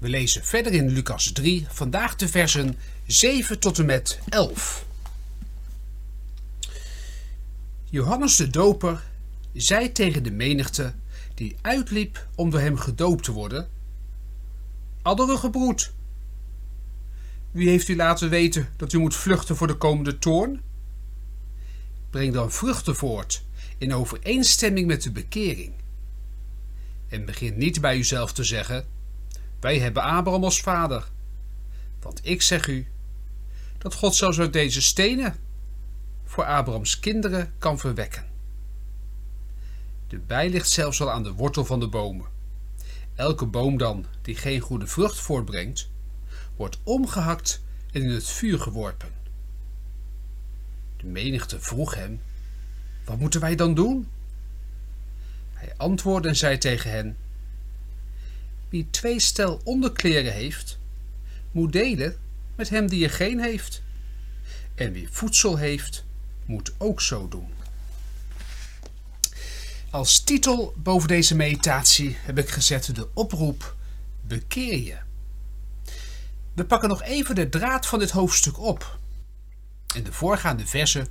We lezen verder in Lucas 3, vandaag de versen 7 tot en met 11. Johannes de Doper zei tegen de menigte die uitliep om door hem gedoopt te worden: Adderige broed, wie heeft u laten weten dat u moet vluchten voor de komende toorn? Breng dan vruchten voort in overeenstemming met de bekering. En begin niet bij uzelf te zeggen: Wij hebben Abraham als vader. Want ik zeg u dat God zelfs uit deze stenen voor Abrahams kinderen kan verwekken. De bij ligt zelfs al aan de wortel van de bomen. Elke boom dan die geen goede vrucht voortbrengt, wordt omgehakt en in het vuur geworpen. De menigte vroeg hem: Wat moeten wij dan doen? Hij antwoordde en zei tegen hen: Wie twee stel onderkleren heeft, moet delen met hem die er geen heeft. En wie voedsel heeft, moet ook zo doen. Als titel boven deze meditatie heb ik gezet de oproep Bekeer je. We pakken nog even de draad van dit hoofdstuk op. In de voorgaande versen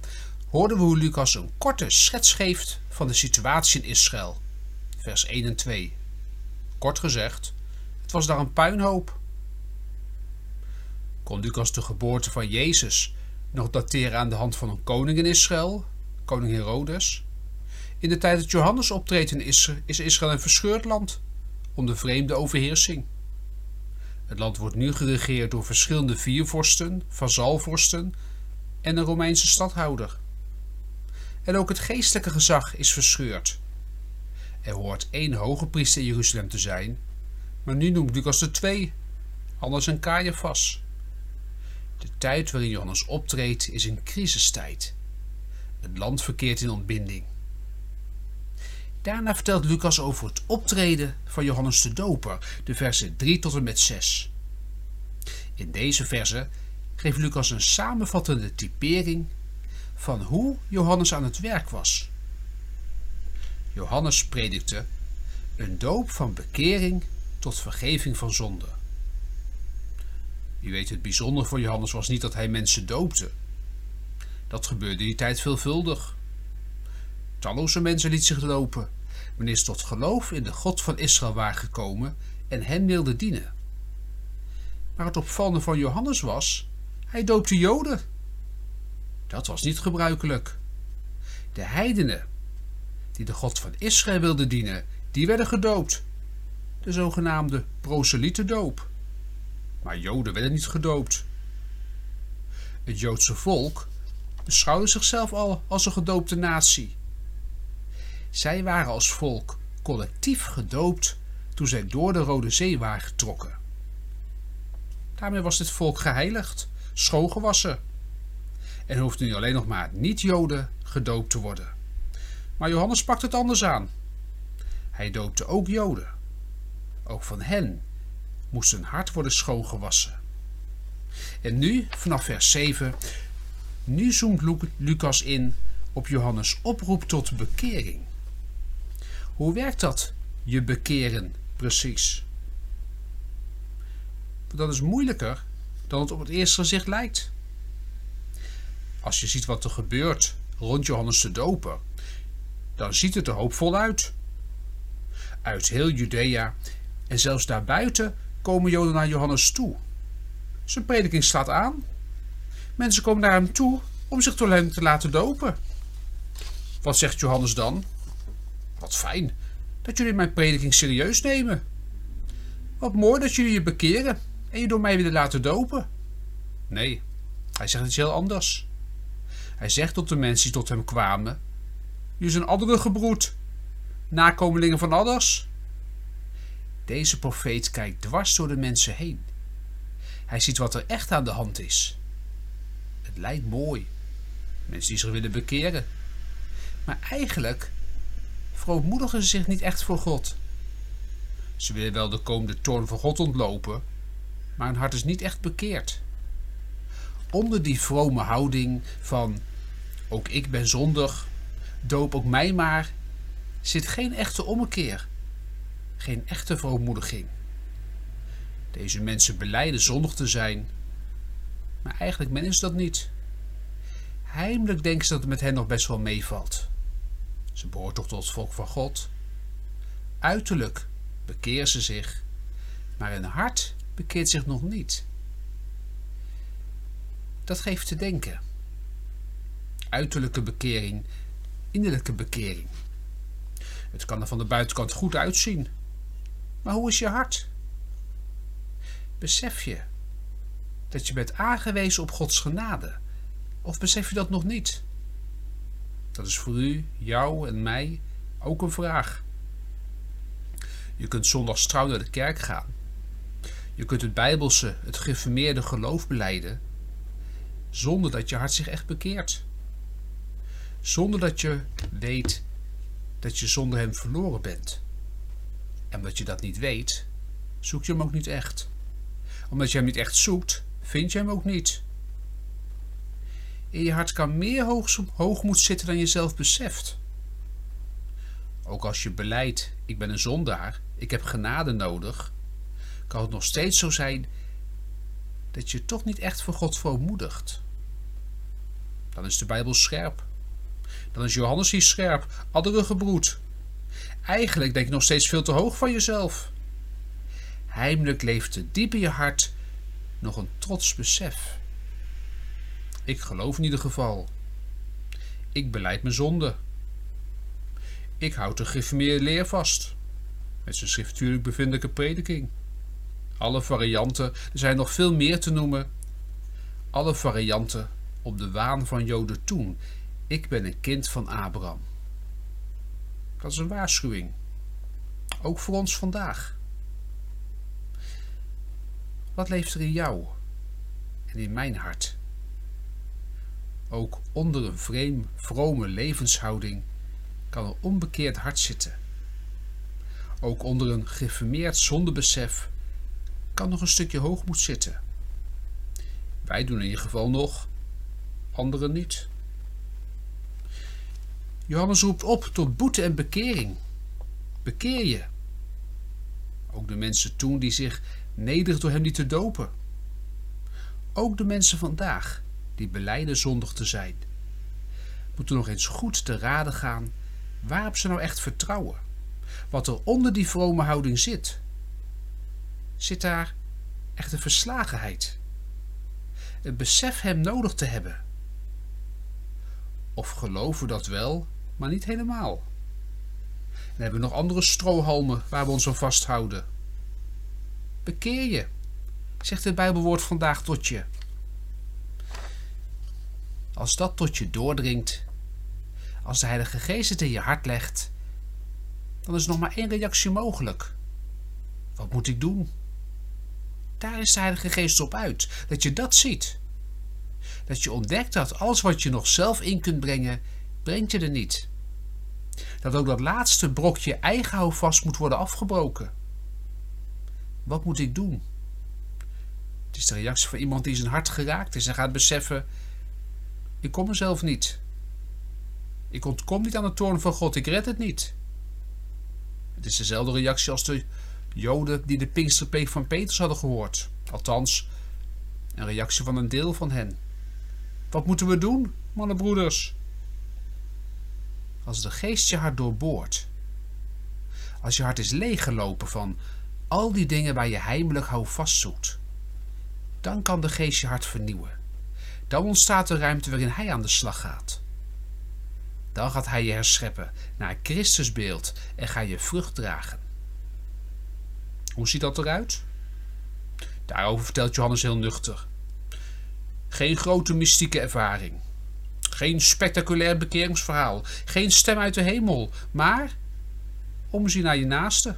hoorden we hoe Lucas een korte schets geeft van de situatie in Israël. Vers 1 en 2. Kort gezegd, het was daar een puinhoop. Kon Lucas de geboorte van Jezus nog dateren aan de hand van een koning in Israël, koning Herodes? In de tijd dat Johannes optreedt in Israël, is Israël een verscheurd land onder vreemde overheersing. Het land wordt nu geregeerd door verschillende viervorsten, vazalvorsten en een Romeinse stadhouder. En ook het geestelijke gezag is verscheurd. Er hoort één hoge priester in Jeruzalem te zijn, maar nu noemt Lucas er twee, Hannes en Caiaphas. De tijd waarin Johannes optreedt is een crisistijd. Het land verkeert in ontbinding. Daarna vertelt Lucas over het optreden van Johannes de Doper, de versen 3 tot en met 6. In deze versen geeft Lucas een samenvattende typering van hoe Johannes aan het werk was. Johannes predikte een doop van bekering tot vergeving van zonde. U weet, het bijzonder voor Johannes was niet dat hij mensen doopte. Dat gebeurde die tijd veelvuldig. Talloze mensen lieten zich dopen wanneer ze tot geloof in de God van Israël waren gekomen en hem wilden dienen. Maar het opvallende van Johannes was, hij doopte Joden. Dat was niet gebruikelijk. De heidenen, die de God van Israël wilden dienen, die werden gedoopt. De zogenaamde doop. Maar Joden werden niet gedoopt. Het Joodse volk beschouwde zichzelf al als een gedoopte natie. Zij waren als volk collectief gedoopt toen zij door de Rode Zee waren getrokken. Daarmee was dit volk geheiligd, schoongewassen. En hoefde nu alleen nog maar niet-Joden gedoopt te worden. Maar Johannes pakt het anders aan. Hij doopte ook Joden. Ook van hen moest hun hart worden schoongewassen. En nu, vanaf vers 7, nu zoomt Lucas in op Johannes' oproep tot bekering. Hoe werkt dat, je bekeren, precies? Dat is moeilijker dan het op het eerste gezicht lijkt. Als je ziet wat er gebeurt rond Johannes de Doper, dan ziet het er hoopvol uit. Uit heel Judea en zelfs daarbuiten komen Joden naar Johannes toe. Zijn prediking slaat aan. Mensen komen naar hem toe om zich door hem te laten dopen. Wat zegt Johannes dan? Wat fijn dat jullie mijn prediking serieus nemen. Wat mooi dat jullie je bekeren en je door mij willen laten dopen. Nee, hij zegt iets heel anders. Hij zegt tot de mensen die tot hem kwamen: Jullie zijn adderen gebroed, nakomelingen van adders. Deze profeet kijkt dwars door de mensen heen. Hij ziet wat er echt aan de hand is. Het lijkt mooi. Mensen die zich willen bekeren. Maar eigenlijk verootmoedigen ze zich niet echt voor God. Ze willen wel de komende toorn van God ontlopen, maar hun hart is niet echt bekeerd. Onder die vrome houding van ook ik ben zondig, doop ook mij maar, zit geen echte ommekeer, geen echte verootmoediging. Deze mensen beleiden zondig te zijn, maar eigenlijk menen ze dat niet. Heimelijk denken ze dat het met hen nog best wel meevalt. Ze behoort toch tot het volk van God. Uiterlijk bekeert ze zich, maar hun hart bekeert zich nog niet. Dat geeft te denken. Uiterlijke bekering, innerlijke bekering. Het kan er van de buitenkant goed uitzien, maar hoe is je hart? Besef je dat je bent aangewezen op Gods genade? Of besef je dat nog niet? Dat is voor u, jou en mij ook een vraag. Je kunt zondags trouw naar de kerk gaan. Je kunt het Bijbelse, het geformeerde geloof beleiden, zonder dat je hart zich echt bekeert. Zonder dat je weet dat je zonder hem verloren bent. En omdat je dat niet weet, zoek je hem ook niet echt. Omdat je hem niet echt zoekt, vind je hem ook niet. In je hart kan meer hoogmoed zitten dan je zelf beseft. Ook als je beleidt, ik ben een zondaar, ik heb genade nodig, kan het nog steeds zo zijn dat je toch niet echt voor God verootmoedigt. Dan is de Bijbel scherp. Dan is Johannes hier scherp, andere gebroed. Eigenlijk denk je nog steeds veel te hoog van jezelf. Heimelijk leeft diep in je hart nog een trots besef. Ik geloof in ieder geval. Ik beleid mijn zonde. Ik houd de gereformeerde leer vast. Met zijn schriftuurlijk bevindelijke prediking. Alle varianten, er zijn nog veel meer te noemen. Alle varianten op de waan van Joden toen. Ik ben een kind van Abraham. Dat is een waarschuwing. Ook voor ons vandaag. Wat leeft er in jou en in mijn hart? Ook onder een vreemd, vrome levenshouding kan een onbekeerd hart zitten. Ook onder een geformeerd zondebesef kan nog een stukje hoogmoed zitten. Wij doen in ieder geval nog, anderen niet. Johannes roept op tot boete en bekering. Bekeer je. Ook de mensen toen die zich nederig door hem niet te dopen. Ook de mensen vandaag die beleiden zondig te zijn. Moeten nog eens goed te raden gaan waarop ze nou echt vertrouwen. Wat er onder die vrome houding zit. Zit daar echt een verslagenheid? Het besef hem nodig te hebben. Of geloven dat wel, maar niet helemaal. Dan hebben we nog andere strohalmen waar we ons aan vasthouden. Bekeer je, zegt het Bijbelwoord vandaag tot je. Als dat tot je doordringt, als de Heilige Geest het in je hart legt, dan is nog maar één reactie mogelijk. Wat moet ik doen? Daar is de Heilige Geest op uit, dat je dat ziet. Dat je ontdekt dat alles wat je nog zelf in kunt brengen, brengt je er niet. Dat ook dat laatste brokje eigen houvast moet worden afgebroken. Wat moet ik doen? Het is de reactie van iemand die zijn hart geraakt is en gaat beseffen: ik kom mezelf niet. Ik ontkom niet aan de toorn van God, ik red het niet. Het is dezelfde reactie als de Joden die de Pinksterpreek van Petrus hadden gehoord. Althans, een reactie van een deel van hen. Wat moeten we doen, mannenbroeders? Als de geest je hart doorboort, als je hart is leeggelopen van al die dingen waar je heimelijk hou vastzoekt, dan kan de geest je hart vernieuwen. Dan ontstaat er ruimte waarin hij aan de slag gaat. Dan gaat hij je herscheppen naar Christusbeeld en ga je vrucht dragen. Hoe ziet dat eruit? Daarover vertelt Johannes heel nuchter. Geen grote mystieke ervaring. Geen spectaculair bekeringsverhaal. Geen stem uit de hemel. Maar omzien naar je naaste.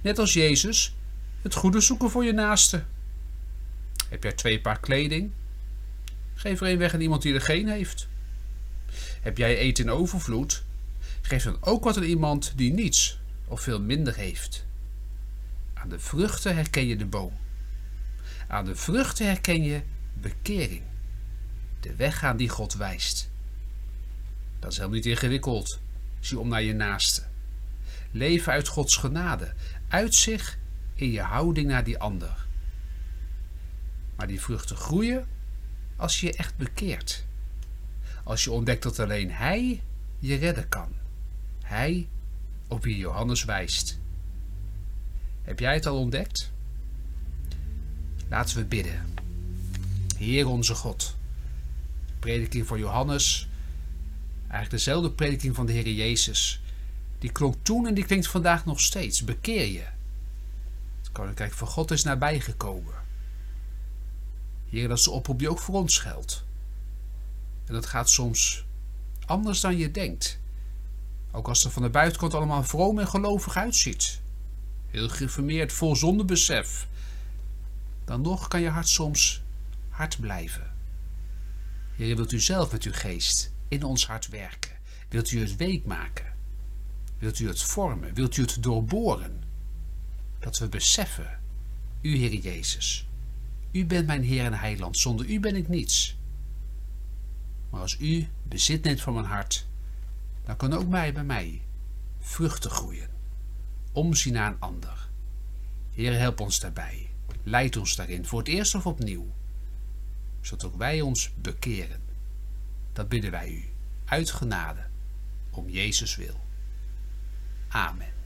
Net als Jezus, het goede zoeken voor je naaste. Heb jij twee paar kleding? Geef er een weg aan iemand die er geen heeft. Heb jij eten in overvloed? Geef dan ook wat aan iemand die niets of veel minder heeft. Aan de vruchten herken je de boom. Aan de vruchten herken je bekering. De weg aan die God wijst. Dat is helemaal niet ingewikkeld. Zie om naar je naaste. Leven uit Gods genade. Uit zich in je houding naar die ander. Maar die vruchten groeien als je je echt bekeert. Als je ontdekt dat alleen Hij je redden kan. Hij op wie Johannes wijst. Heb jij het al ontdekt? Laten we bidden. Heer onze God. Prediking van Johannes. Eigenlijk dezelfde prediking van de Heer Jezus. Die klonk toen en die klinkt vandaag nog steeds. Bekeer je. Het koninkrijk van God is nabijgekomen. Heer, dat is de oproep die ook voor ons geldt. En dat gaat soms anders dan je denkt. Ook als het van de buitenkant allemaal vroom en gelovig uitziet. Heel gereformeerd, vol zondebesef. Dan nog kan je hart soms hard blijven. Heer, wilt u zelf met uw geest in ons hart werken? Wilt u het week maken? Wilt u het vormen? Wilt u het doorboren? Dat we beseffen, u Heer Jezus, u bent mijn Heer en Heiland, zonder u ben ik niets. Maar als u bezit neemt van mijn hart, dan kan ook mij bij mij vruchten groeien. Omzien naar een ander. Heer, help ons daarbij. Leid ons daarin, voor het eerst of opnieuw zodat ook wij ons bekeren. Dat bidden wij u, uit genade, om Jezus wil. Amen.